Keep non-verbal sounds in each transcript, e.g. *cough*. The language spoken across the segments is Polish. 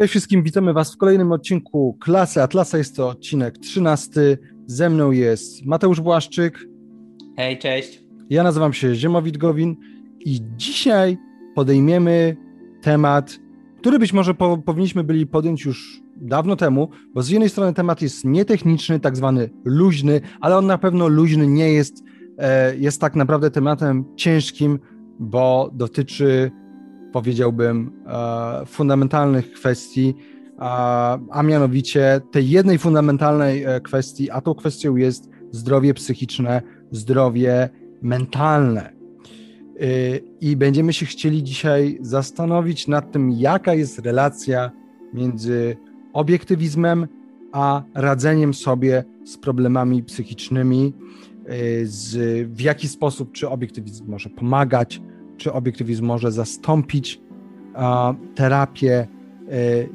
Cześć wszystkim, witamy Was w kolejnym odcinku Klasy Atlasa. Jest to odcinek 13. Ze mną jest Mateusz Błaszczyk. Hej, cześć. Ja nazywam się Ziemowit Gowin i dzisiaj podejmiemy temat, który być może po, powinniśmy byli podjąć już dawno temu, bo z jednej strony temat jest nietechniczny, tak zwany luźny, ale on na pewno luźny nie jest, e, jest tak naprawdę tematem ciężkim, bo dotyczy powiedziałbym, e, fundamentalnych kwestii, a mianowicie tej jednej fundamentalnej e, kwestii, a tą kwestią jest zdrowie psychiczne, zdrowie mentalne. E, I będziemy się chcieli dzisiaj zastanowić nad tym, jaka jest relacja między obiektywizmem a radzeniem sobie z problemami psychicznymi, z, w jaki sposób, czy obiektywizm może pomagać, czy obiektywizm może zastąpić a, terapię, e,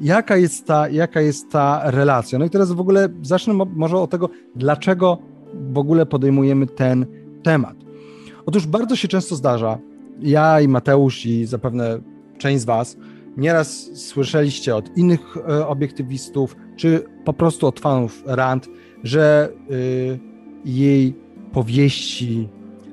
jaka jest, ta, jaka jest ta relacja. No i teraz w ogóle zacznę może od tego, dlaczego w ogóle podejmujemy ten temat. Otóż bardzo się często zdarza, ja i Mateusz i zapewne część z Was, nieraz słyszeliście od innych e, obiektywistów, czy po prostu od fanów Rand, że y, jej powieści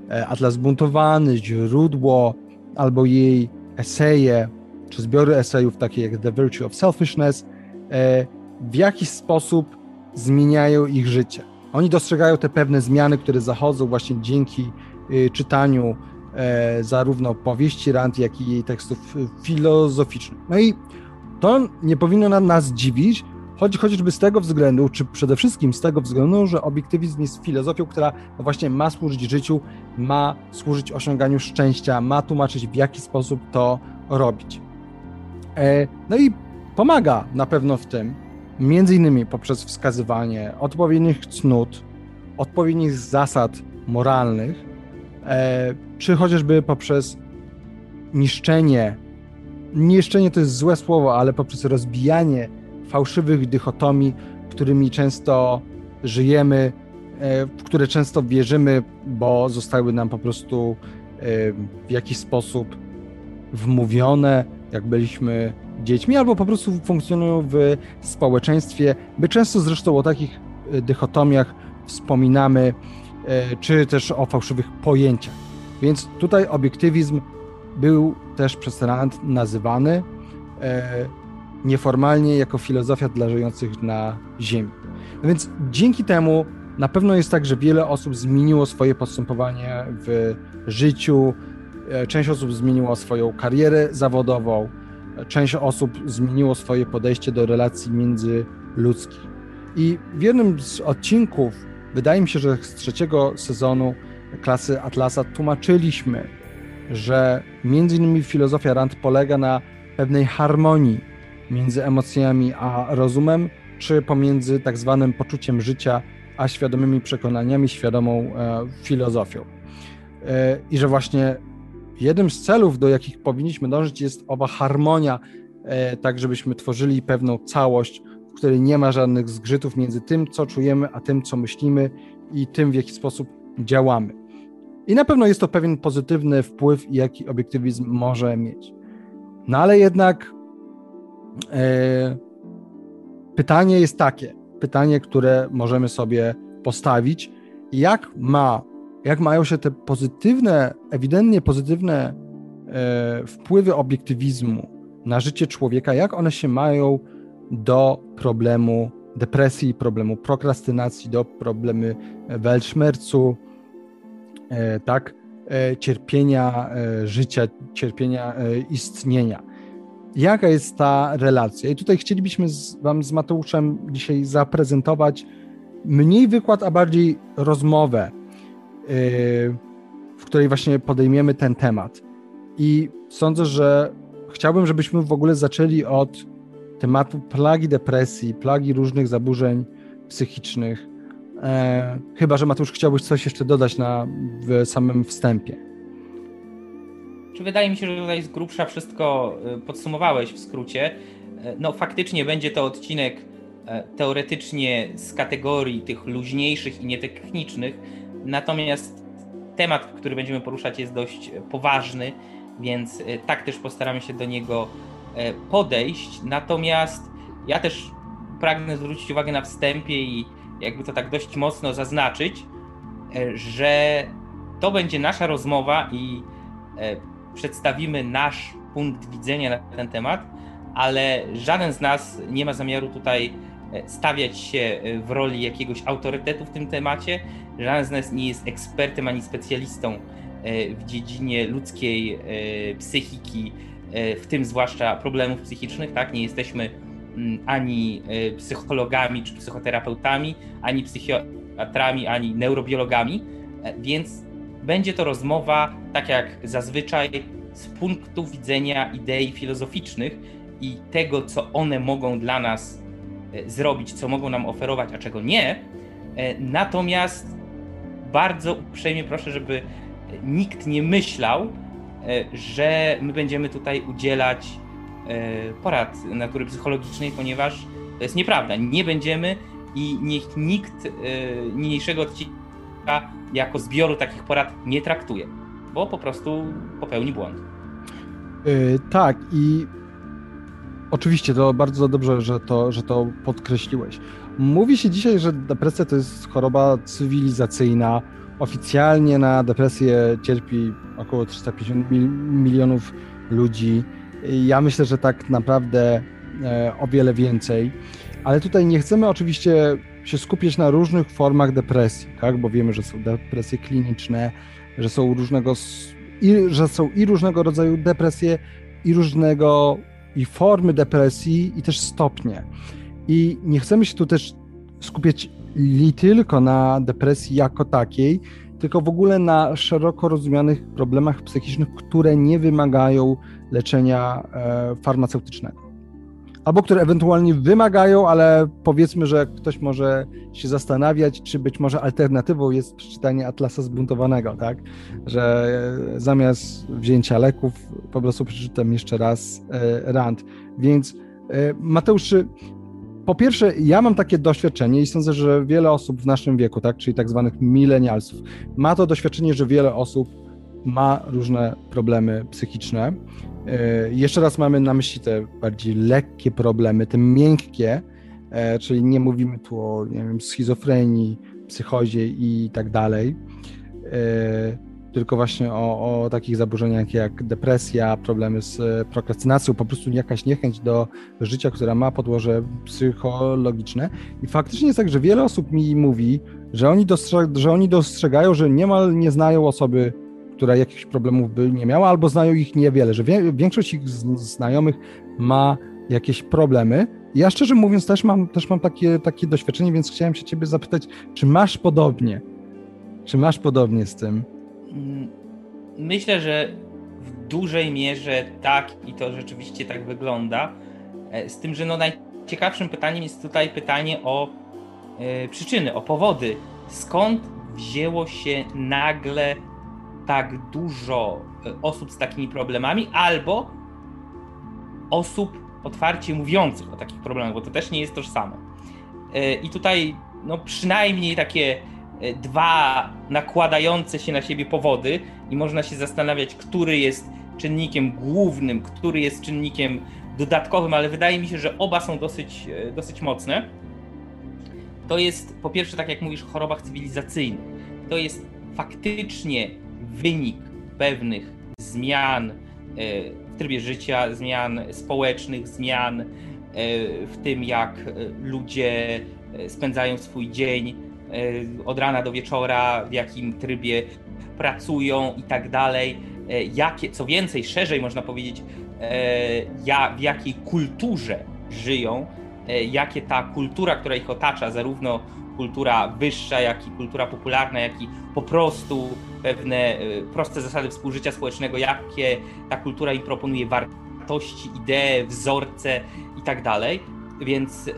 e, Atlas Buntowany, Źródło, albo jej eseje, czy zbiory esejów takie jak The Virtue of Selfishness, e, w jakiś sposób zmieniają ich życie. Oni dostrzegają te pewne zmiany, które zachodzą właśnie dzięki y, czytaniu e, zarówno powieści Rand, jak i jej tekstów filozoficznych. No i to nie powinno nas dziwić, choć, chociażby z tego względu, czy przede wszystkim z tego względu, że obiektywizm jest filozofią, która właśnie ma służyć życiu, ma służyć osiąganiu szczęścia, ma tłumaczyć w jaki sposób to robić. E, no i pomaga na pewno w tym, między innymi poprzez wskazywanie odpowiednich cnót, odpowiednich zasad moralnych, e, czy chociażby poprzez niszczenie, niszczenie to jest złe słowo, ale poprzez rozbijanie fałszywych dychotomii, którymi często żyjemy, e, w które często wierzymy, bo zostały nam po prostu e, w jakiś sposób wmówione, jak byliśmy dziećmi, albo po prostu funkcjonują w społeczeństwie. My często zresztą o takich e, dychotomiach wspominamy, czy też o fałszywych pojęciach. Więc tutaj obiektywizm był też przez Rand nazywany nieformalnie jako filozofia dla żyjących na Ziemi. No więc dzięki temu na pewno jest tak, że wiele osób zmieniło swoje postępowanie w życiu, e, część osób zmieniło swoją karierę zawodową, część osób zmieniło swoje podejście do relacji międzyludzkich. I w jednym z odcinków, wydaje mi się, że z trzeciego sezonu klasy Atlasa tłumaczyliśmy, że między innymi filozofia Rand polega na pewnej harmonii między emocjami a rozumem, czy pomiędzy tak zwanym poczuciem życia a świadomymi przekonaniami, świadomą e, filozofią. E, I że właśnie jednym z celów, do jakich powinniśmy dążyć, jest owa harmonia, e, tak żebyśmy tworzyli pewną całość, w której nie ma żadnych zgrzytów między tym, co czujemy, a tym, co myślimy i tym, w jaki sposób działamy. I na pewno jest to pewien pozytywny wpływ, jaki obiektywizm może mieć. No ale jednak pytanie jest takie, pytanie, które możemy sobie postawić, jak ma, jak mają się te pozytywne, ewidentnie pozytywne e, wpływy obiektywizmu na życie człowieka, jak one się mają do problemu depresji, problemu prokrastynacji, do problemy Weltschmerzu, e, tak, cierpienia życia, cierpienia istnienia jaka jest ta relacja. I tutaj chcielibyśmy z, Wam z Mateuszem dzisiaj zaprezentować mniej wykład, a bardziej rozmowę, yy, w której właśnie podejmiemy ten temat. I sądzę, że chciałbym, żebyśmy w ogóle zaczęli od tematu plagi depresji, plagi różnych zaburzeń psychicznych. E, chyba, że Mateusz chciałbyś coś jeszcze dodać na, w samym wstępie. Czy wydaje mi się, że tutaj z grubsza wszystko y, podsumowałeś w skrócie. E, no faktycznie będzie to odcinek e, teoretycznie z kategorii tych luźniejszych i nietechnicznych, natomiast temat, który będziemy poruszać jest dość poważny, więc e, tak też postaramy się do niego podejść. Natomiast ja też pragnę zwrócić uwagę na wstępie i jakby to tak dość mocno zaznaczyć, że to będzie nasza rozmowa i przedstawimy nasz punkt widzenia na ten temat, ale żaden z nas nie ma zamiaru tutaj e, stawiać się e, w roli jakiegoś autorytetu w tym temacie. Żaden z nas nie jest ekspertem ani specjalistą e, w dziedzinie ludzkiej psychiki, w tym zwłaszcza problemów psychicznych. Tak? Nie jesteśmy mm, ani psychologami czy psychoterapeutami, ani psychiatrami, ani neurobiologami, więc będzie to rozmowa, tak jak zazwyczaj, z punktu widzenia idei filozoficznych i tego, co one mogą dla nas e, zrobić, co mogą nam oferować, a czego nie. E, natomiast bardzo uprzejmie proszę, żeby nikt nie myślał, e, że my będziemy tutaj udzielać porad natury psychologicznej, ponieważ to jest nieprawda. Nie będziemy i niech nikt niniejszego odcinka jako zbioru takich porad nie traktuje, bo po prostu popełni błąd. Yy, tak, i oczywiście to bardzo dobrze, że to, że to podkreśliłeś. Mówi się dzisiaj, że depresja to jest choroba cywilizacyjna. Oficjalnie na depresję cierpi około 350 milionów ludzi. Ja myślę, że tak naprawdę e, o wiele więcej. Ale tutaj nie chcemy oczywiście się skupiać na różnych formach depresji, tak? bo wiemy, że są depresje kliniczne, że są różnego i że są i różnego rodzaju depresje, i różnego i formy depresji, i też stopnie. I nie chcemy się tu też skupiać li tylko na depresji jako takiej, tylko w ogóle na szeroko rozumianych problemach psychicznych, które nie wymagają leczenia e, farmaceutycznego albo które ewentualnie wymagają, ale powiedzmy, że ktoś może się zastanawiać, czy być może alternatywą jest przeczytanie Atlasa Zbuntowanego, tak? Że zamiast wzięcia leków po prostu przeczytam jeszcze raz e, Rand. Więc e, Mateusz, po pierwsze, ja mam takie doświadczenie i sądzę, że wiele osób w naszym wieku, tak, czyli tak zwanych milenialsów, ma to doświadczenie, że wiele osób ma różne problemy psychiczne E, jeszcze raz mamy na myśli te bardziej lekkie problemy, te miękkie, e, czyli nie mówimy tu o nie wiem, schizofrenii, psychozie i tak dalej, e, tylko właśnie o, o takich zaburzeniach jak depresja, problemy z prokrastynacją, po prostu jakaś niechęć do życia, która ma podłoże psychologiczne. I faktycznie jest tak, że wiele osób mi mówi, że oni, dostrzeg- że oni dostrzegają, że niemal nie znają osoby która jakichś problemów by nie miała, albo znają ich niewiele, że większość ich znajomych ma jakieś problemy. Ja szczerze mówiąc też mam, też mam takie, takie doświadczenie, więc chciałem się ciebie zapytać, czy masz podobnie? Czy masz podobnie z tym? Mm, myślę, że w dużej mierze tak i to rzeczywiście tak wygląda. E, z tym, że no najciekawszym pytaniem jest tutaj pytanie o e, przyczyny, o powody. Skąd wzięło się nagle tak dużo e, osób z takimi problemami, albo osób otwarcie mówiących o takich problemach, bo to też nie jest tożsame. E, I tutaj no, przynajmniej takie e, dwa nakładające się na siebie powody, i można się zastanawiać, który jest czynnikiem głównym, który jest czynnikiem dodatkowym, ale wydaje mi się, że oba są dosyć, dosyć mocne. To jest po pierwsze, tak jak mówisz, o chorobach cywilizacyjnych. To jest faktycznie wynik pewnych zmian e, w trybie życia, zmian społecznych, zmian e, w tym, jak e, ludzie spędzają swój dzień od rana do wieczora, w jakim trybie pracują i tak dalej. Jakie, co więcej, szerzej można powiedzieć, w jakiej kulturze żyją, jakie ta kultura, która ich otacza, zarówno kultura wyższa, jak i kultura popularna, jak i po prostu pewne y, proste zasady współżycia społecznego, jakie ta kultura im proponuje wartości, idee, wzorce i tak. Więc y,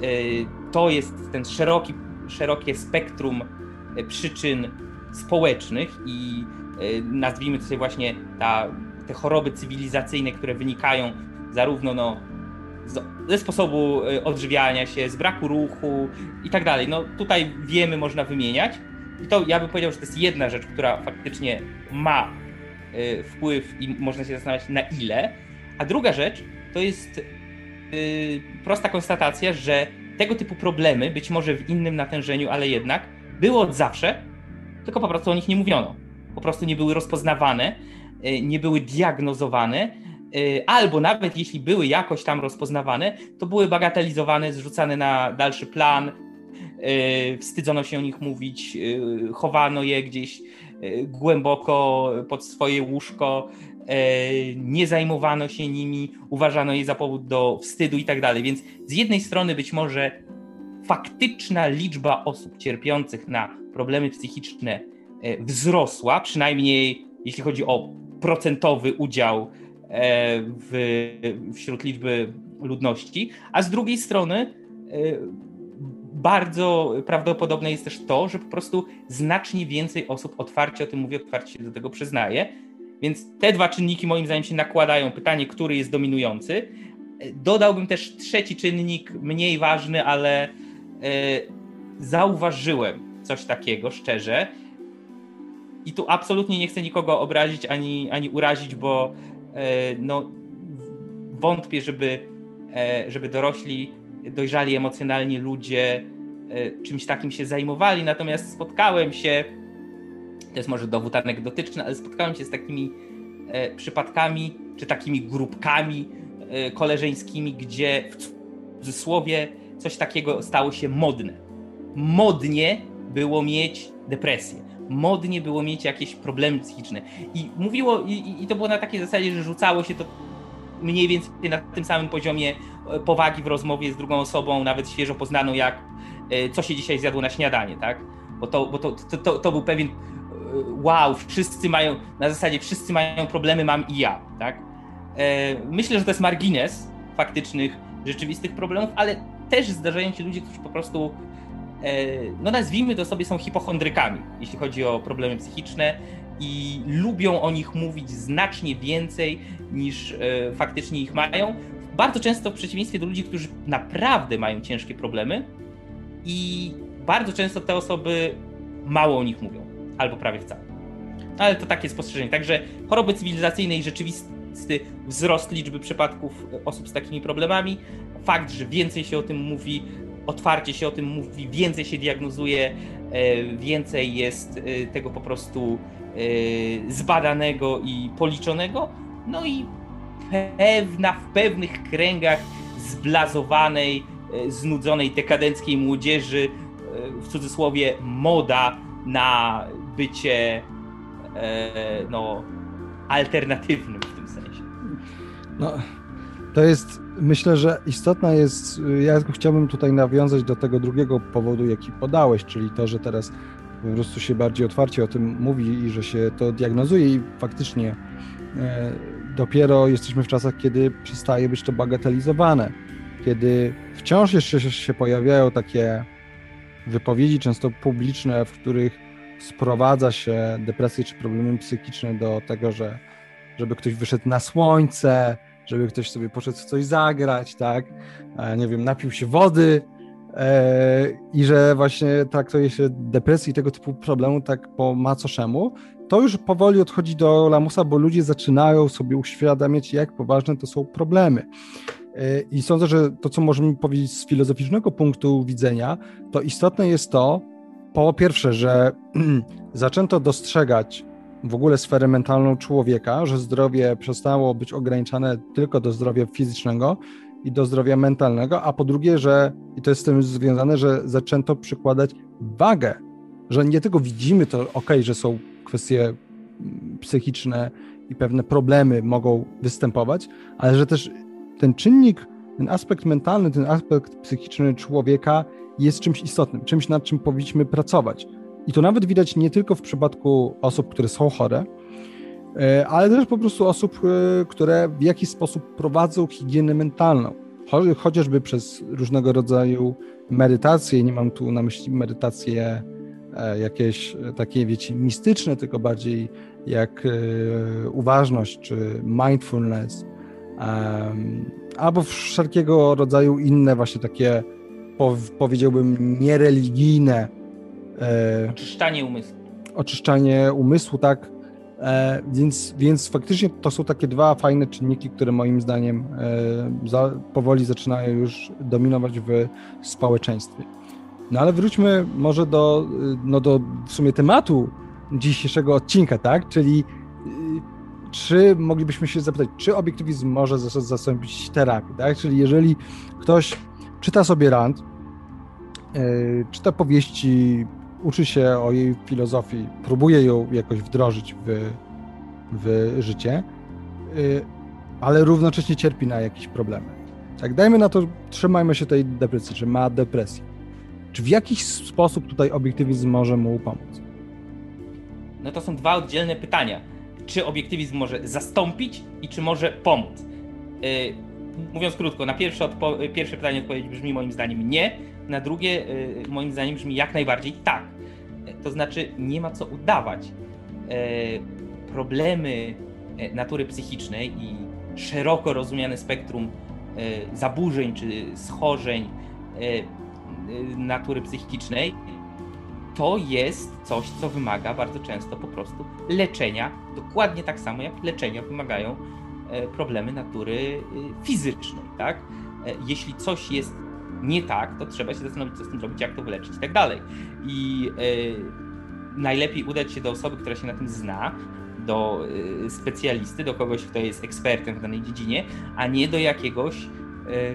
to jest ten szeroki, szerokie spektrum przyczyn społecznych i nazwijmy to sobie właśnie ta, te choroby cywilizacyjne, które wynikają zarówno no, ze sposobu odżywiania się, z braku ruchu i tak dalej. No tutaj wiemy, można wymieniać. I to ja bym powiedział, że to jest jedna rzecz, która faktycznie ma y, wpływ i można się zastanawiać na ile. A druga rzecz to jest yy, prosta konstatacja, że tego typu problemy, być może w innym natężeniu, ale jednak, było od zawsze, tylko po prostu o nich nie mówiono. Po prostu nie były rozpoznawane, nie były diagnozowane, albo nawet jeśli były jakoś tam rozpoznawane, to były bagatelizowane, zrzucane na dalszy plan, yy, wstydzono się o nich mówić, yy, chowano je gdzieś głęboko pod swoje łóżko, nie zajmowano się nimi, uważano je za powód do wstydu i tak dalej. Więc z jednej strony być może faktyczna liczba osób cierpiących na problemy psychiczne wzrosła, przynajmniej jeśli chodzi o procentowy udział w, wśród liczby ludności, a z drugiej strony bardzo prawdopodobne jest też to, że po prostu znacznie więcej osób otwarcie o tym mówi, otwarcie się do tego przyznaje więc te dwa czynniki moim zdaniem się nakładają. Pytanie, który jest dominujący. Dodałbym też trzeci czynnik, mniej ważny, ale e, zauważyłem coś takiego, szczerze. I tu absolutnie nie chcę nikogo obrazić ani, ani urazić, bo e, no, wątpię, żeby, e, żeby dorośli, dojrzali emocjonalnie ludzie czymś takim się zajmowali. Natomiast spotkałem się to jest może dowód anegdotyczny, ale spotkałem się z takimi e, przypadkami, czy takimi grupkami e, koleżeńskimi, gdzie w cudzysłowie coś takiego stało się modne. Modnie było mieć depresję. Modnie było mieć jakieś problemy psychiczne. I mówiło, i, i to było na takiej zasadzie, że rzucało się to mniej więcej na tym samym poziomie e, powagi w rozmowie z drugą osobą, nawet świeżo poznaną, jak e, co się dzisiaj zjadło na śniadanie, tak? Bo to, bo to, to, to, to był pewien wow, wszyscy mają, na zasadzie wszyscy mają problemy, mam i ja, tak? E, myślę, że to jest margines faktycznych, rzeczywistych problemów, ale też zdarzają się ludzie, którzy po prostu, e, no nazwijmy to sobie, są hipochondrykami, jeśli chodzi o problemy psychiczne i lubią o nich mówić znacznie więcej niż e, faktycznie ich mają. Bardzo często w przeciwieństwie do ludzi, którzy naprawdę mają ciężkie problemy i bardzo często te osoby mało o nich mówią albo prawie wcale. Ale to takie spostrzeżenie. Także choroby cywilizacyjne i rzeczywisty wzrost liczby przypadków osób z takimi problemami, fakt, że więcej się o tym mówi, otwarcie się o tym mówi, więcej się diagnozuje, e, więcej jest e, tego po prostu e, zbadanego i policzonego, no i pewna w pewnych kręgach zblazowanej, znudzonej dekadenckiej młodzieży, w cudzysłowie moda na bycie no, alternatywnym w tym sensie. No, to jest, myślę, że istotna jest, ja chciałbym tutaj nawiązać do tego drugiego powodu, jaki podałeś, czyli to, że teraz po prostu się bardziej otwarcie o tym mówi i że się to diagnozuje i faktycznie e, dopiero jesteśmy w czasach, kiedy przestaje być to bagatelizowane, kiedy wciąż jeszcze się pojawiają takie wypowiedzi, często publiczne, w których sprowadza się depresję czy problemy psychiczne do tego, że żeby ktoś wyszedł na słońce, żeby ktoś sobie poszedł coś zagrać, tak? Nie wiem, napił się wody e, i że właśnie traktuje się depresji i tego typu problemu tak po macoszemu, to już powoli odchodzi do lamusa, bo ludzie zaczynają sobie uświadamiać, jak poważne to są problemy. E, I sądzę, że to, co możemy powiedzieć z filozoficznego punktu widzenia, to istotne jest to, po pierwsze, że *clears throat* zaczęto dostrzegać w ogóle sferę mentalną człowieka, że zdrowie przestało być ograniczane tylko do zdrowia fizycznego i do zdrowia mentalnego, a po drugie, że, i to jest z tym związane, że zaczęto przykładać wagę, że nie tylko widzimy to, ok, że są kwestie mm, psychiczne i pewne problemy mogą występować, ale że też ten czynnik, ten aspekt mentalny, ten aspekt psychiczny człowieka jest czymś istotnym, czymś nad czym powinniśmy pracować. I to nawet widać nie tylko w przypadku osób, które są chore, e, ale też po prostu osób, e, które w jakiś sposób prowadzą higienę mentalną. Chociażby przez różnego rodzaju medytacje, nie mam tu na myśli medytacje e, jakieś takie, wiecie, mistyczne, tylko bardziej jak uważność czy mindfulness, albo wszelkiego rodzaju inne właśnie takie powiedziałbym, niereligijne. E, oczyszczanie umysłu. Oczyszczanie umysłu, tak. E, więc, więc faktycznie to są takie dwa fajne czynniki, które moim zdaniem e, za, powoli zaczynają już dominować w społeczeństwie. No ale wróćmy może do, no do w sumie tematu dzisiejszego odcinka, tak? Czyli y, czy moglibyśmy się zapytać, czy obiektywizm może zastąpić terapię, tak? Czyli jeżeli ktoś czyta sobie Rand, yy, czyta powieści, uczy się o jej filozofii, próbuje ją jakoś wdrożyć w, w życie, yy, ale równocześnie cierpi na jakieś problemy. Tak, dajmy na to, trzymajmy się tej depresji, czy ma depresję. Czy w jakiś sposób tutaj obiektywizm może mu pomóc? No to są dwa oddzielne pytania. Czy obiektywizm może zastąpić i czy może pomóc? Yy, mówiąc krótko, na pierwsze, pierwsze pytanie odpowiedź brzmi moim zdaniem nie, na drugie yy, moim zdaniem brzmi jak najbardziej tak. To znaczy nie ma co udawać. Yy, problemy e, natury psychicznej i szeroko rozumiane spektrum e, zaburzeń czy schorzeń e, natury psychicznej to jest coś, co wymaga bardzo często po prostu leczenia, dokładnie tak samo jak leczenia wymagają e, problemy natury e, fizycznej, tak? E, jeśli coś jest nie tak, to trzeba się zastanowić, co z tym zrobić, jak to wyleczyć i tak dalej. I najlepiej udać się do osoby, która się na tym zna, do specjalisty, do kogoś, kto jest ekspertem w danej dziedzinie, a nie do jakiegoś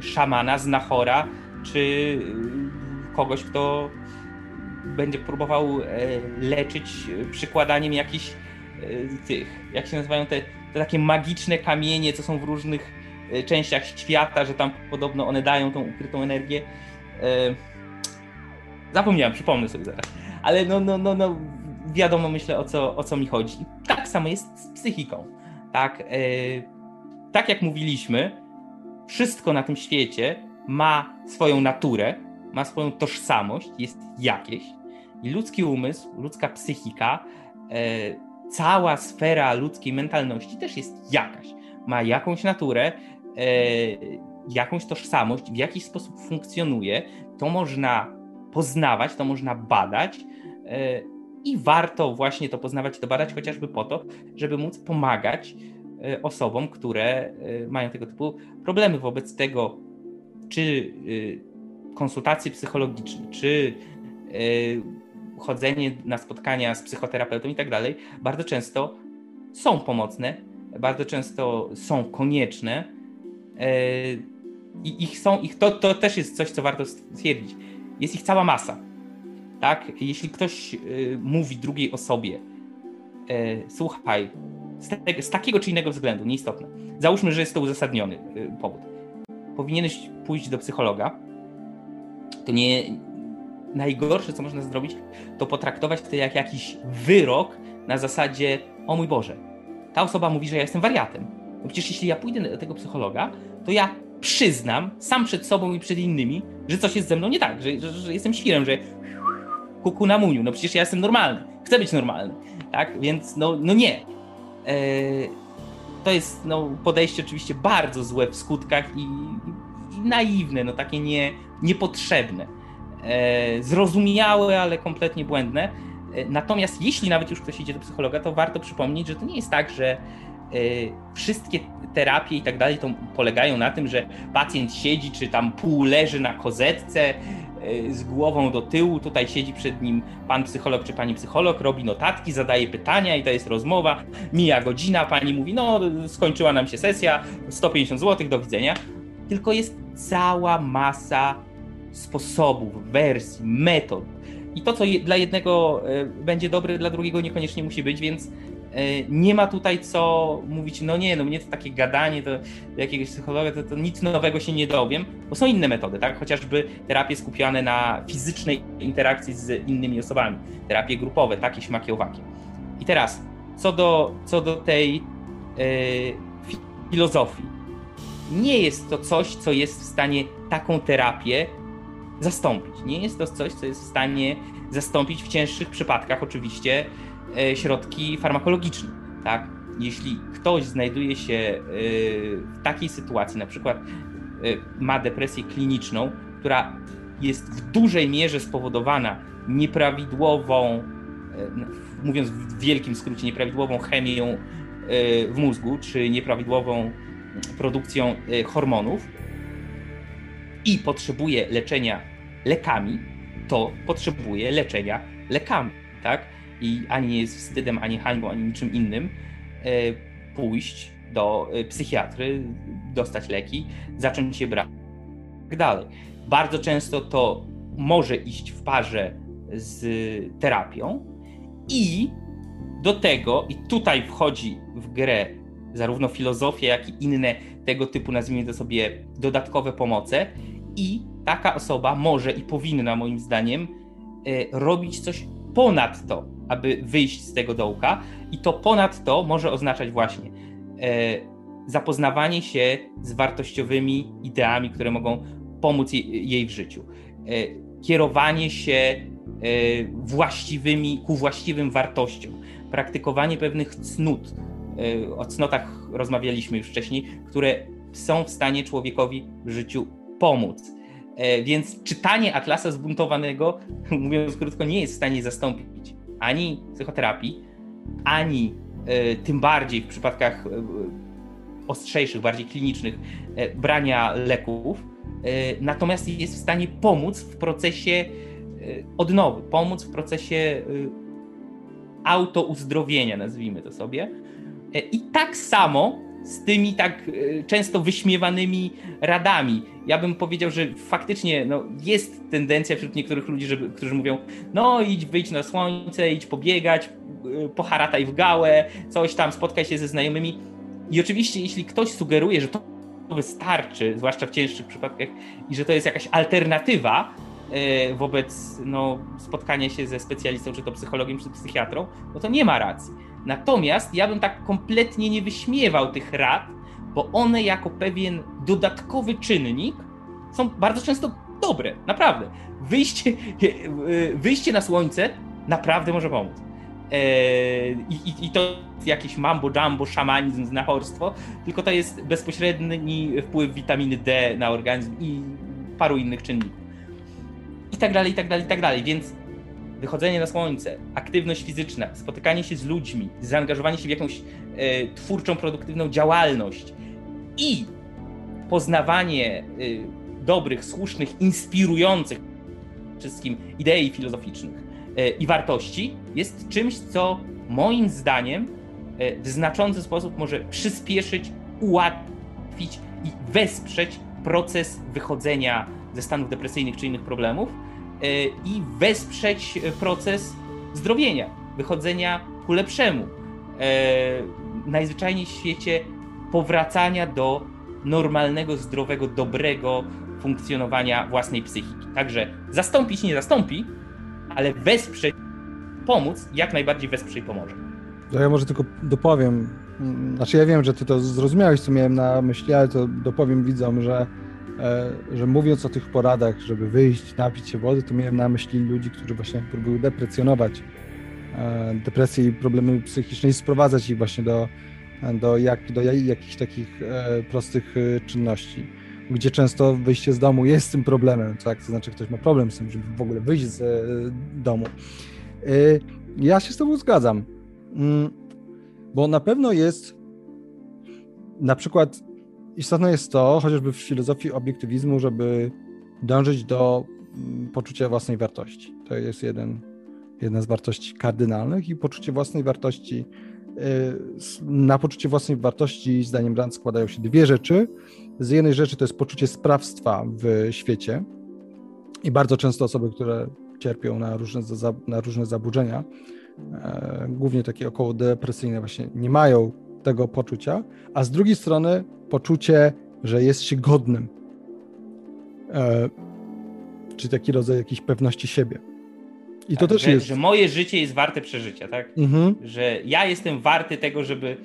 szamana, znachora, czy kogoś, kto będzie próbował e, leczyć przykładaniem jakichś e, tych, jak się nazywają te, te takie magiczne kamienie, co są w różnych e, częściach świata, że tam podobno one dają tą ukrytą energię. Zapomniałem, przypomnę sobie zaraz. Ale no, no, no, no wiadomo myślę o co, o co mi chodzi. I tak samo jest z psychiką. Tak, tak jak mówiliśmy, wszystko na tym świecie ma swoją naturę, ma swoją tożsamość, jest jakieś. I ludzki umysł, ludzka psychika, cała sfera ludzkiej mentalności też jest jakaś. Ma jakąś naturę, jakąś tożsamość, w jakiś sposób funkcjonuje. To można poznawać, to można badać. E, I warto właśnie to poznawać to badać, chociażby po to, żeby móc pomagać e, osobom, które e, mają tego typu problemy. Wobec tego, czy e, konsultacje psychologiczne, czy e, chodzenie na spotkania z psychoterapeutą i tak dalej, bardzo często są pomocne, bardzo często są konieczne e, i ich są, ich to, to też jest coś, co warto stwierdzić. Jest ich cała masa. Tak? Jeśli ktoś e, mówi drugiej osobie, słuchaj, z, te, z takiego czy innego względu, nieistotne, załóżmy, że jest to uzasadniony powód, powinieneś pójść do psychologa, to nie najgorsze, co można zrobić, to potraktować to jak jakiś wyrok na zasadzie, o mój Boże, ta osoba mówi, że ja jestem wariatem. No przecież jeśli ja pójdę do tego psychologa, to ja przyznam sam przed sobą i przed innymi, że coś jest ze mną nie tak, że, że, że jestem świrem, że kuku na muniu, no przecież ja jestem normalny, chcę być normalny, tak? Więc no, no nie. Eee, to jest no, podejście oczywiście bardzo złe w skutkach i, i naiwne, no takie nie, niepotrzebne, e, zrozumiałe, ale kompletnie błędne. E, natomiast jeśli nawet już ktoś idzie do psychologa, to warto przypomnieć, że to nie jest tak, że wszystkie terapie i tak dalej to polegają na tym, że pacjent siedzi czy tam pół leży na kozetce z głową do tyłu, tutaj siedzi przed nim pan psycholog czy pani psycholog, robi notatki, zadaje pytania i to jest rozmowa, mija godzina, pani mówi, no skończyła nam się sesja, 150 zł, do widzenia. Tylko jest cała masa sposobów, wersji, metod. I to, co dla jednego e, będzie dobre, dla drugiego niekoniecznie musi być, więc nie ma tutaj co mówić, no nie, no mnie to takie gadanie do, jakiegoś psychologa, to, to, nic nowego się nie dowiem, bo są inne metody, tak? Chociażby terapie skupione na fizycznej interakcji z innymi osobami, terapie grupowe, takie śmaki owaki. I teraz, co do, co do tej e, filozofii. Nie jest to coś, co jest w stanie taką terapię zastąpić. Nie jest to coś, co jest w stanie zastąpić w cięższych przypadkach oczywiście e, środki farmakologiczne. Tak? Jeśli ktoś znajduje się e, w takiej sytuacji, na przykład e, ma depresję kliniczną, która jest w dużej mierze spowodowana nieprawidłową mówiąc w wielkim skrócie, nieprawidłową chemią w mózgu, czy nieprawidłową produkcją hormonów i potrzebuje leczenia lekami, to potrzebuje leczenia lekami, tak? I ani nie jest wstydem, ani hańbą, ani niczym innym pójść do psychiatry, dostać leki, zacząć je brać tak dalej. Bardzo często to może iść w parze z terapią i do tego, i tutaj wchodzi w grę zarówno filozofia, jak i inne tego typu, nazwijmy to sobie, dodatkowe pomoce, i taka osoba może i powinna, moim zdaniem, e, robić coś ponad to, aby wyjść z tego dołka, i to ponad to może oznaczać właśnie e, zapoznawanie się z wartościowymi ideami, które mogą pomóc jej w życiu. E, kierowanie się e, właściwymi, ku właściwym wartościom, praktykowanie pewnych cnót. O cnotach rozmawialiśmy już wcześniej, które są w stanie człowiekowi w życiu pomóc. Więc czytanie Atlasa Zbuntowanego, *laughs* mówiąc krótko, nie jest w stanie zastąpić ani psychoterapii, ani tym bardziej w przypadkach ostrzejszych, bardziej klinicznych, brania leków. E, natomiast jest w stanie pomóc w procesie e, odnowy, pomóc w procesie e, autouzdrowienia, nazwijmy to sobie. I tak samo z tymi tak często wyśmiewanymi radami. Ja bym powiedział, że faktycznie no, jest tendencja wśród niektórych ludzi, żeby, którzy mówią: No, idź, wyjdź na słońce, idź pobiegać, poharataj w gałę, coś tam, spotkaj się ze znajomymi. I oczywiście, jeśli ktoś sugeruje, że to wystarczy, zwłaszcza w cięższych przypadkach, i że to jest jakaś alternatywa e, wobec no, spotkania się ze specjalistą, czy to psychologiem, czy psychiatrą, no to nie ma racji. Natomiast ja bym tak kompletnie nie wyśmiewał tych rad, bo one jako pewien dodatkowy czynnik są bardzo często dobre, naprawdę. Wyjście, *laughs* wyjście na słońce naprawdę może pomóc. E, I, i, to jakiś mambo jumbo, szamanizm, znachorstwo, tylko to jest bezpośredni wpływ witaminy D na organizm i paru innych czynników. I tak dalej, i tak dalej, i tak dalej. Więc wychodzenie na słońce, aktywność fizyczna, spotykanie się z ludźmi, zaangażowanie się w jakąś e, twórczą, produktywną działalność i poznawanie e, dobrych, słusznych, inspirujących wszystkim idei filozoficznych E, i wartości jest czymś, co moim zdaniem e, w znaczący sposób może przyspieszyć, ułatwić i wesprzeć proces wychodzenia ze stanów depresyjnych czy innych problemów i wesprzeć proces zdrowienia, wychodzenia ku lepszemu. Najzwyczajniej w świecie powracania do normalnego, zdrowego, dobrego funkcjonowania własnej psychiki. Także zastąpić nie zastąpi, ale wesprzeć, pomóc, jak najbardziej wesprze i pomoże. Ja może tylko dopowiem, znaczy ja wiem, że ty to zrozumiałeś, co miałem na myśli, ale to dopowiem widzom, że, e, że mówiąc o tych poradach, żeby wyjść, napić się wody, to miałem na myśli ludzi, którzy właśnie próbują deprecjonować e, depresję i problemy psychiczne i sprowadzać ich właśnie do, do, jak, do jakichś takich e, prostych czynności gdzie często wyjście z domu jest tym problemem, tak? To znaczy ktoś ma problem z tym, żeby w ogóle wyjść z e, domu. E, ja się z tobą zgadzam, mm, bo na pewno jest na przykład istotne jest to, chociażby w filozofii obiektywizmu, żeby dążyć do mm, poczucia własnej wartości. To jest jeden, jedna z wartości kardynalnych i poczucie własnej wartości. E, na poczucie własnej wartości, zdaniem Rand, składają się dwie rzeczy z jednej rzeczy to jest poczucie sprawstwa w świecie i bardzo często osoby, które cierpią na różne, na różne zaburzenia, e, głównie takie około depresyjne właśnie nie mają tego poczucia, a z drugiej strony poczucie, że jest się godnym, e, czy taki rodzaj jakiejś pewności siebie. I tak, to też że, jest. Że moje życie jest warte przeżycia, tak? Mhm. Że ja jestem warty tego, żeby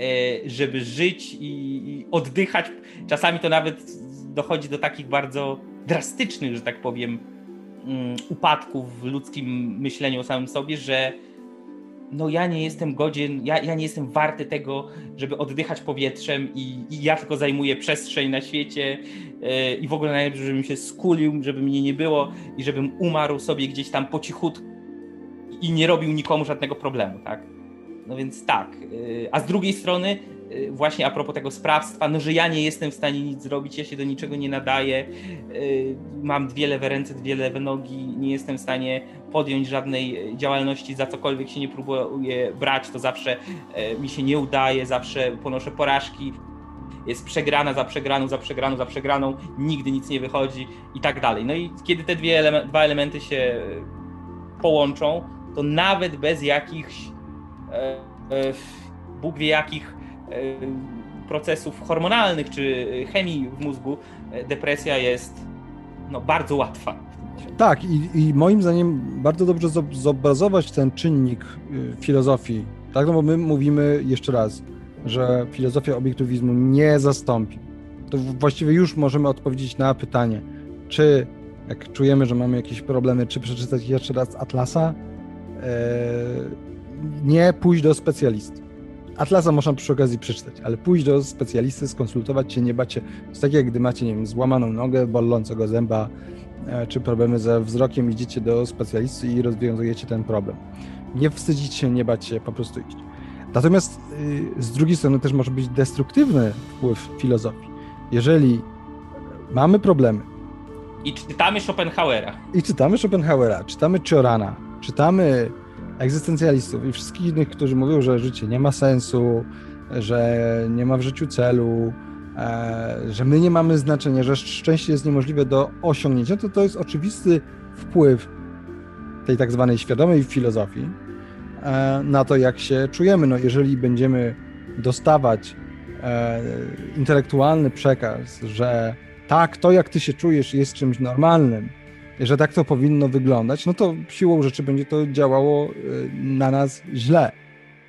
E, żeby żyć i oddychać. Czasami to nawet dochodzi do takich bardzo drastycznych, że tak powiem, mm, upadków w ludzkim myśleniu o samym sobie, że no ja nie jestem godzien, ja, ja nie jestem warty tego, żeby oddychać powietrzem i, i ja tylko zajmuję przestrzeń na świecie yy, i w ogóle najlepiej, żebym się skulił, żeby mnie nie było i żebym umarł sobie gdzieś tam po cichutku i nie robił nikomu żadnego problemu, tak? No więc tak. A z drugiej strony, właśnie a propos tego sprawstwa, no że ja nie jestem w stanie nic zrobić, ja się do niczego nie nadaję, mam dwie lewe ręce, dwie lewe nogi, nie jestem w stanie podjąć żadnej działalności, za cokolwiek się nie próbuję brać, to zawsze mi się nie udaje, zawsze ponoszę porażki, jest przegrana za przegraną, za przegraną, za przegraną, nigdy nic nie wychodzi i tak dalej. No i kiedy te dwie ele dwa elementy się połączą, to nawet bez jakichś e, e, Bóg wie jakich procesów hormonalnych czy chemii w mózgu, e, depresja jest no, bardzo łatwa. Tak, i, i moim zdaniem bardzo dobrze zobrazować ten czynnik y, filozofii. Tak, no bo my mówimy jeszcze raz, że filozofia obiektywizmu nie zastąpi. To właściwie już możemy odpowiedzieć na pytanie, czy jak czujemy, że mamy jakieś problemy, czy przeczytać jeszcze raz Atlasa, e, nie pójść do specjalisty. Atlasa można przy okazji przeczytać, ale pójść do specjalisty, skonsultować się, nie bacie. To jest tak jak gdy macie, nie wiem, złamaną nogę, bolącego zęba, e, czy problemy ze wzrokiem, idziecie do specjalisty i rozwiązujecie ten problem. Nie wstydzić się, nie bać się, po prostu iść. Natomiast y, z drugiej strony też może być destruktywny wpływ filozofii. Jeżeli mamy problemy. I czytamy Schopenhauera. I czytamy Schopenhauera, czytamy Ciorana, czytamy egzystencjalistów i wszystkich innych, którzy mówią, że życie nie ma sensu, że nie ma w życiu celu, e, że my nie mamy znaczenia, że szczęście jest niemożliwe do osiągnięcia, to to jest oczywisty wpływ tej tak zwanej świadomej filozofii, E, na to, jak się czujemy. No, jeżeli będziemy dostawać e, intelektualny przekaz, że tak, to jak ty się czujesz jest czymś normalnym, że tak to powinno wyglądać, no to siłą rzeczy będzie to działało e, na nas źle.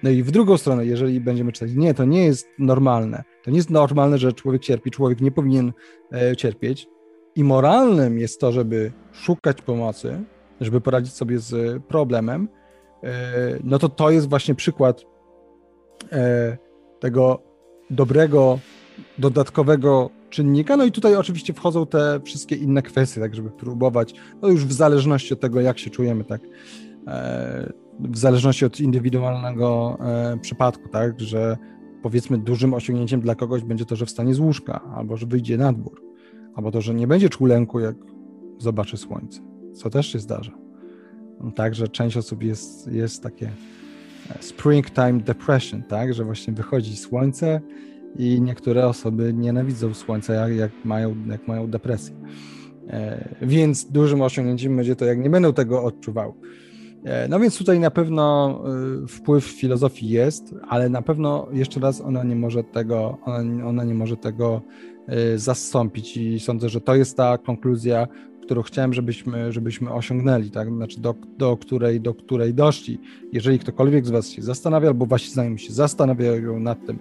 No i w drugą stronę, jeżeli będziemy czytać, nie, to nie jest normalne, to nie jest normalne, że człowiek cierpi, człowiek nie powinien e, cierpieć. I moralnym jest to, żeby szukać pomocy, żeby poradzić sobie z problemem, E, no to to jest właśnie przykład tego dobrego, dodatkowego czynnika. No i tutaj oczywiście wchodzą te wszystkie inne kwestie, tak żeby próbować, no już w zależności od tego, jak się czujemy, tak, e, w zależności od indywidualnego przypadku, tak, że powiedzmy dużym osiągnięciem dla kogoś będzie to, że wstanie z łóżka, albo że wyjdzie na dwór, albo to, że nie będzie czuł lęku, jak zobaczy słońce, co też się zdarza. Tak, że część osób jest, jest takie e, springtime depression, tak, że właśnie wychodzi słońce i niektóre osoby nienawidzą słońca, jak, jak mają, jak mają depresję. E, więc dużym osiągnięciem będzie to, jak nie będą tego odczuwały. E, no więc tutaj na pewno wpływ filozofii jest, ale na pewno jeszcze raz ona nie może tego, ona, ona nie może tego zastąpić i sądzę, że to jest ta konkluzja, którą chciałem, żebyśmy, żebyśmy osiągnęli, tak? Znaczy do, do, której, do której doszli. Jeżeli ktokolwiek z Was się zastanawia, albo Wasi znajomi się zastanawiają nad tym,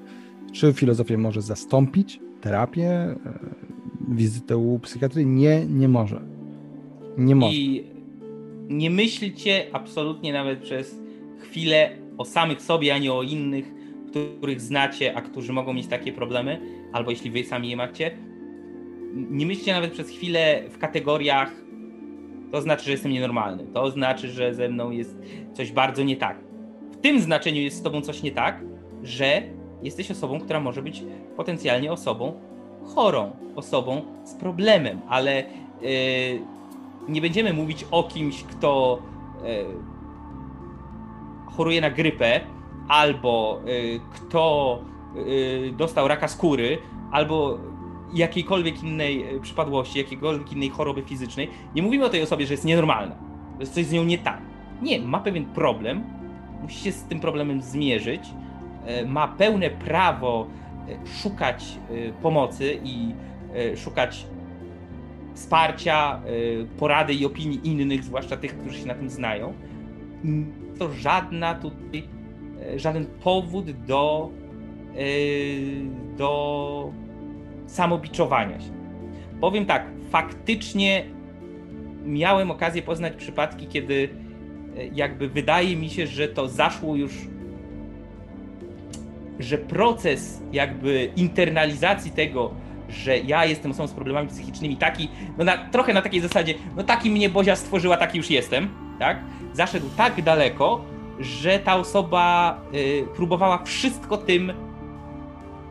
czy filozofię może zastąpić terapię, e, wizytę u psychiatry, nie, nie może. Nie może. I nie myślcie absolutnie nawet przez chwilę o samych sobie, a nie o innych, których znacie, a którzy mogą mieć takie problemy, albo jeśli wy sami je macie, nie myślcie nawet przez chwilę w kategoriach to znaczy, że jestem nienormalny, to znaczy, że ze mną jest coś bardzo nie tak. W tym znaczeniu jest z tobą coś nie tak, że jesteś osobą, która może być potencjalnie osobą chorą, osobą z problemem, ale yy, nie będziemy mówić o kimś, kto yy, choruje na grypę, albo yy, kto dostał raka skóry, albo jakiejkolwiek innej przypadłości, jakiejkolwiek innej choroby fizycznej, nie mówimy o tej osobie, że jest nienormalna, że coś z nią nie tak. Nie, ma pewien problem, musi się z tym problemem zmierzyć, ma pełne prawo e, szukać pomocy i szukać wsparcia, porady i opinii innych, zwłaszcza tych, którzy się na tym znają. To żadna tutaj, żaden powód do, do samobiczowania się. Powiem tak, faktycznie miałem okazję poznać przypadki, kiedy e, jakby wydaje mi się, że to zaszło już, że proces jakby internalizacji tego, że ja jestem osobą z problemami psychicznymi, taki, no na, trochę na takiej zasadzie, no taki mnie Bozia stworzyła, taki już jestem, tak? Zaszedł tak daleko, że ta osoba y, próbowała wszystko tym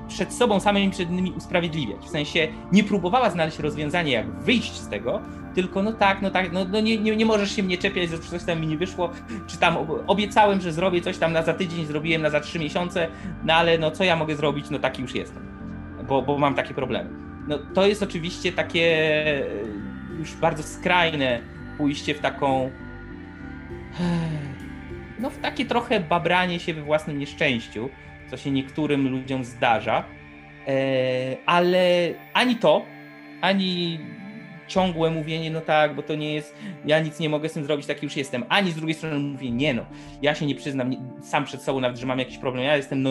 przed sobą samymi przed innymi usprawiedliwiać. W sensie nie próbowała znaleźć rozwiązania, jak wyjść z tego, tylko no tak, no tak, no, no nie, nie, nie możesz się mnie czepiać, że coś tam mi nie wyszło, czy tam obiecałem, że zrobię coś tam na za tydzień, zrobiłem na za trzy miesiące, no ale no co ja mogę zrobić, no taki już jestem, bo, bo mam takie problemy. No to jest oczywiście takie już bardzo skrajne pójście w taką no w takie trochę babranie się we własnym nieszczęściu, co się niektórym ludziom zdarza, e, ale ani to, ani ciągłe mówienie, no tak, bo to nie jest, ja nic nie mogę z tym zrobić, taki już jestem, ani z drugiej strony mówię, nie no, ja się nie przyznam nie, sam przed sobą nawet, że mam jakiś problem, ja jestem no,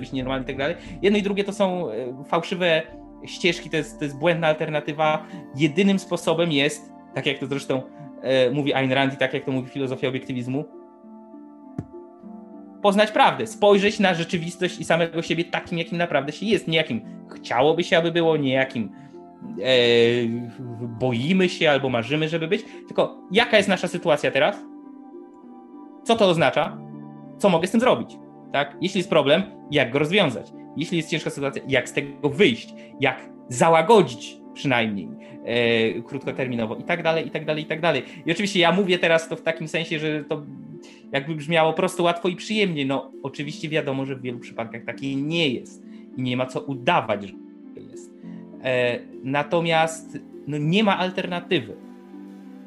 być nienormalny i tak dalej. Jedno i drugie to są e, fałszywe ścieżki, to jest, to jest błędna alternatywa. Jedynym sposobem jest, tak jak to zresztą e, mówi Ayn Rand i tak jak to mówi filozofia obiektywizmu, poznać prawdę, spojrzeć na rzeczywistość i samego siebie takim, jakim naprawdę się jest, nie jakim chciałoby się, aby było, nie jakim e, boimy się albo marzymy, żeby być, tylko jaka jest nasza sytuacja teraz, co to oznacza, co mogę z tym zrobić, tak? Jeśli jest problem, jak go rozwiązać? Jeśli jest ciężka sytuacja, jak z tego wyjść? Jak załagodzić przynajmniej e, krótkoterminowo i tak dalej, i tak dalej, i tak dalej. I oczywiście ja mówię teraz to w takim sensie, że to jakby brzmiało prosto, łatwo i przyjemnie. No oczywiście wiadomo, że w wielu przypadkach takiej nie jest i nie ma co udawać, że jest. E, natomiast no, nie ma alternatywy.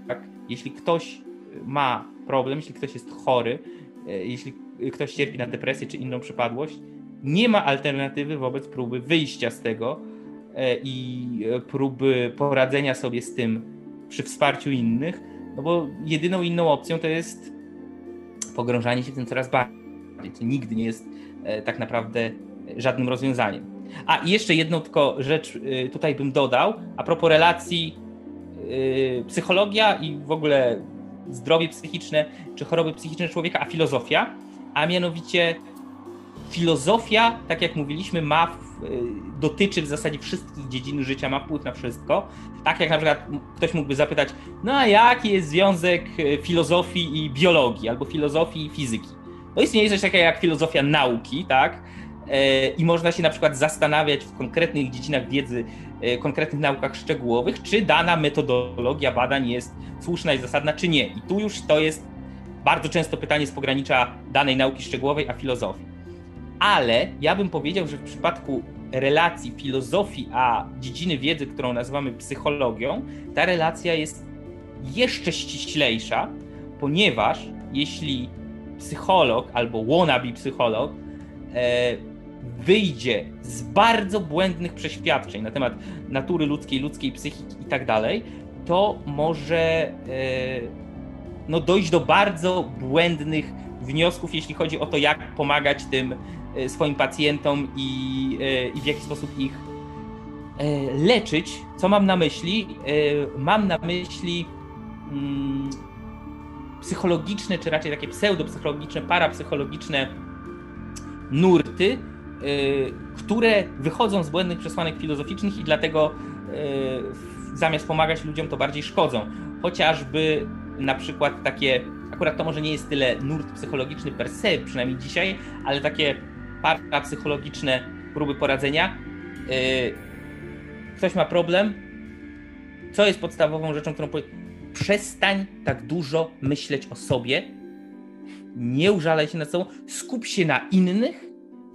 Tak? Jeśli ktoś ma problem, jeśli ktoś jest chory, e, jeśli ktoś cierpi na depresję czy inną przypadłość, nie ma alternatywy wobec próby wyjścia z tego e, i próby poradzenia sobie z tym przy wsparciu innych, no bo jedyną inną opcją to jest pogrążanie się w tym coraz bardziej, co nigdy nie jest e, tak naprawdę żadnym rozwiązaniem. A i jeszcze jedną tylko rzecz e, tutaj bym dodał, a propos relacji psychologia i w ogóle zdrowie psychiczne czy choroby psychiczne człowieka, a filozofia, a mianowicie filozofia, tak jak mówiliśmy, ma y, dotyczy w zasadzie wszystkich dziedzin życia, ma wpływ na wszystko. Tak jak na przykład ktoś mógłby zapytać, no a jaki jest związek y, filozofii i biologii, albo filozofii i fizyki? No istnieje coś takiego jak filozofia nauki, tak? E, I można się na przykład zastanawiać w konkretnych dziedzinach wiedzy, e, konkretnych naukach szczegółowych, czy dana metodologia badań jest słuszna i zasadna, czy nie. I tu już to jest bardzo często pytanie z pogranicza danej nauki szczegółowej, a filozofii ale ja bym powiedział, że w przypadku relacji filozofii a dziedziny wiedzy, którą nazywamy psychologią, ta relacja jest jeszcze ściślejsza, ponieważ jeśli psycholog albo wannabe psycholog e, wyjdzie z bardzo błędnych przeświadczeń na temat natury ludzkiej, ludzkiej psychiki i tak dalej, to może e, no, dojść do bardzo błędnych wniosków, jeśli chodzi o to, jak pomagać tym swoim pacjentom i, e, i w jaki sposób ich e, leczyć. Co mam na myśli? Mam na myśli mm, psychologiczne, czy raczej takie pseudopsychologiczne, parapsychologiczne nurty, które wychodzą z błędnych przesłanek filozoficznych i dlatego zamiast pomagać ludziom, to bardziej szkodzą. Chociażby na przykład takie, akurat to może nie jest tyle nurt psychologiczny per se, przynajmniej dzisiaj, ale takie parapsychologiczne próby poradzenia. Y, ktoś ma problem. Co jest podstawową rzeczą, którą powie... Przestań tak dużo myśleć o sobie. Nie użalaj się nad sobą. Skup się na innych.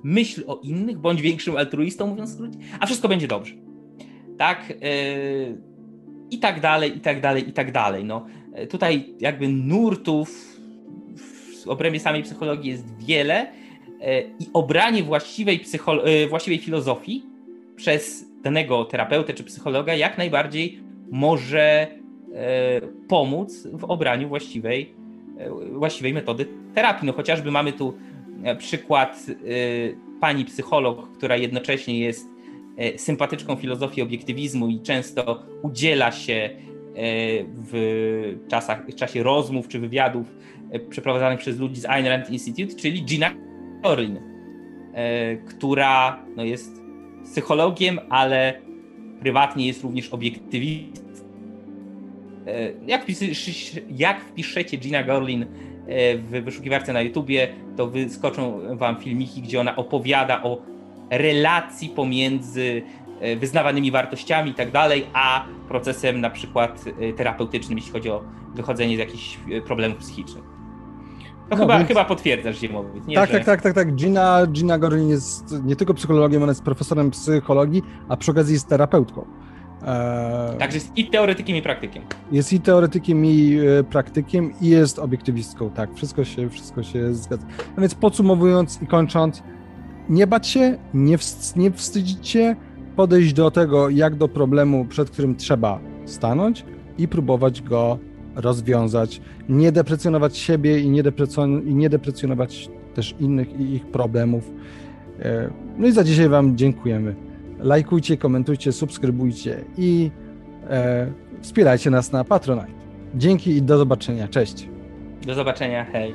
Myśl o innych. Bądź większym altruistą, mówiąc w skrócie, a wszystko będzie dobrze. Tak? Yy, I tak dalej, i tak dalej, i tak dalej. No, tutaj jakby nurtów w obrębie samej psychologii jest wiele i obranie właściwej, e, właściwej filozofii przez danego terapeutę czy psychologa jak najbardziej może e, pomóc w obraniu właściwej, właściwej metody terapii. No chociażby mamy tu przykład pani psycholog, która jednocześnie jest sympatyczką filozofii obiektywizmu i często udziela się w, czasach, w czasie rozmów czy wywiadów przeprowadzanych przez ludzi z Ayn Rand Institute, czyli Gina Corin, e, która no, jest psychologiem, ale prywatnie jest również obiektywistką. jak, jak wpiszecie Gina Gorlin w wyszukiwarce na YouTubie, to wyskoczą wam filmiki, gdzie ona opowiada o relacji pomiędzy wyznawanymi wartościami i tak dalej, a procesem na przykład terapeutycznym, jeśli chodzi o wychodzenie z jakichś problemów psychicznych. No chyba, więc... chyba potwierdzasz, Ziemowit. Nie, tak, że... tak, tak, tak, tak. Gina, Gina Gorlin jest nie tylko psychologiem, ona jest profesorem psychologii, a przy okazji jest terapeutką. Eee... Także jest i teoretykiem, i praktykiem. Jest i teoretykiem, i e, praktykiem, i jest obiektywistką, tak. Wszystko się, wszystko się zgadza. No więc podsumowując i kończąc, nie bać się, nie, wst nie wstydzić się, podejść do tego, jak do problemu, przed którym trzeba stanąć i próbować go rozwiązać, nie deprecjonować siebie i nie, deprecjon i nie deprecjonować też innych i ich problemów. E, no i za dzisiaj Wam dziękujemy. Lajkujcie, komentujcie, subskrybujcie i e, wspierajcie nas na Patronite. Dzięki i do zobaczenia. Cześć. Do zobaczenia. Hej.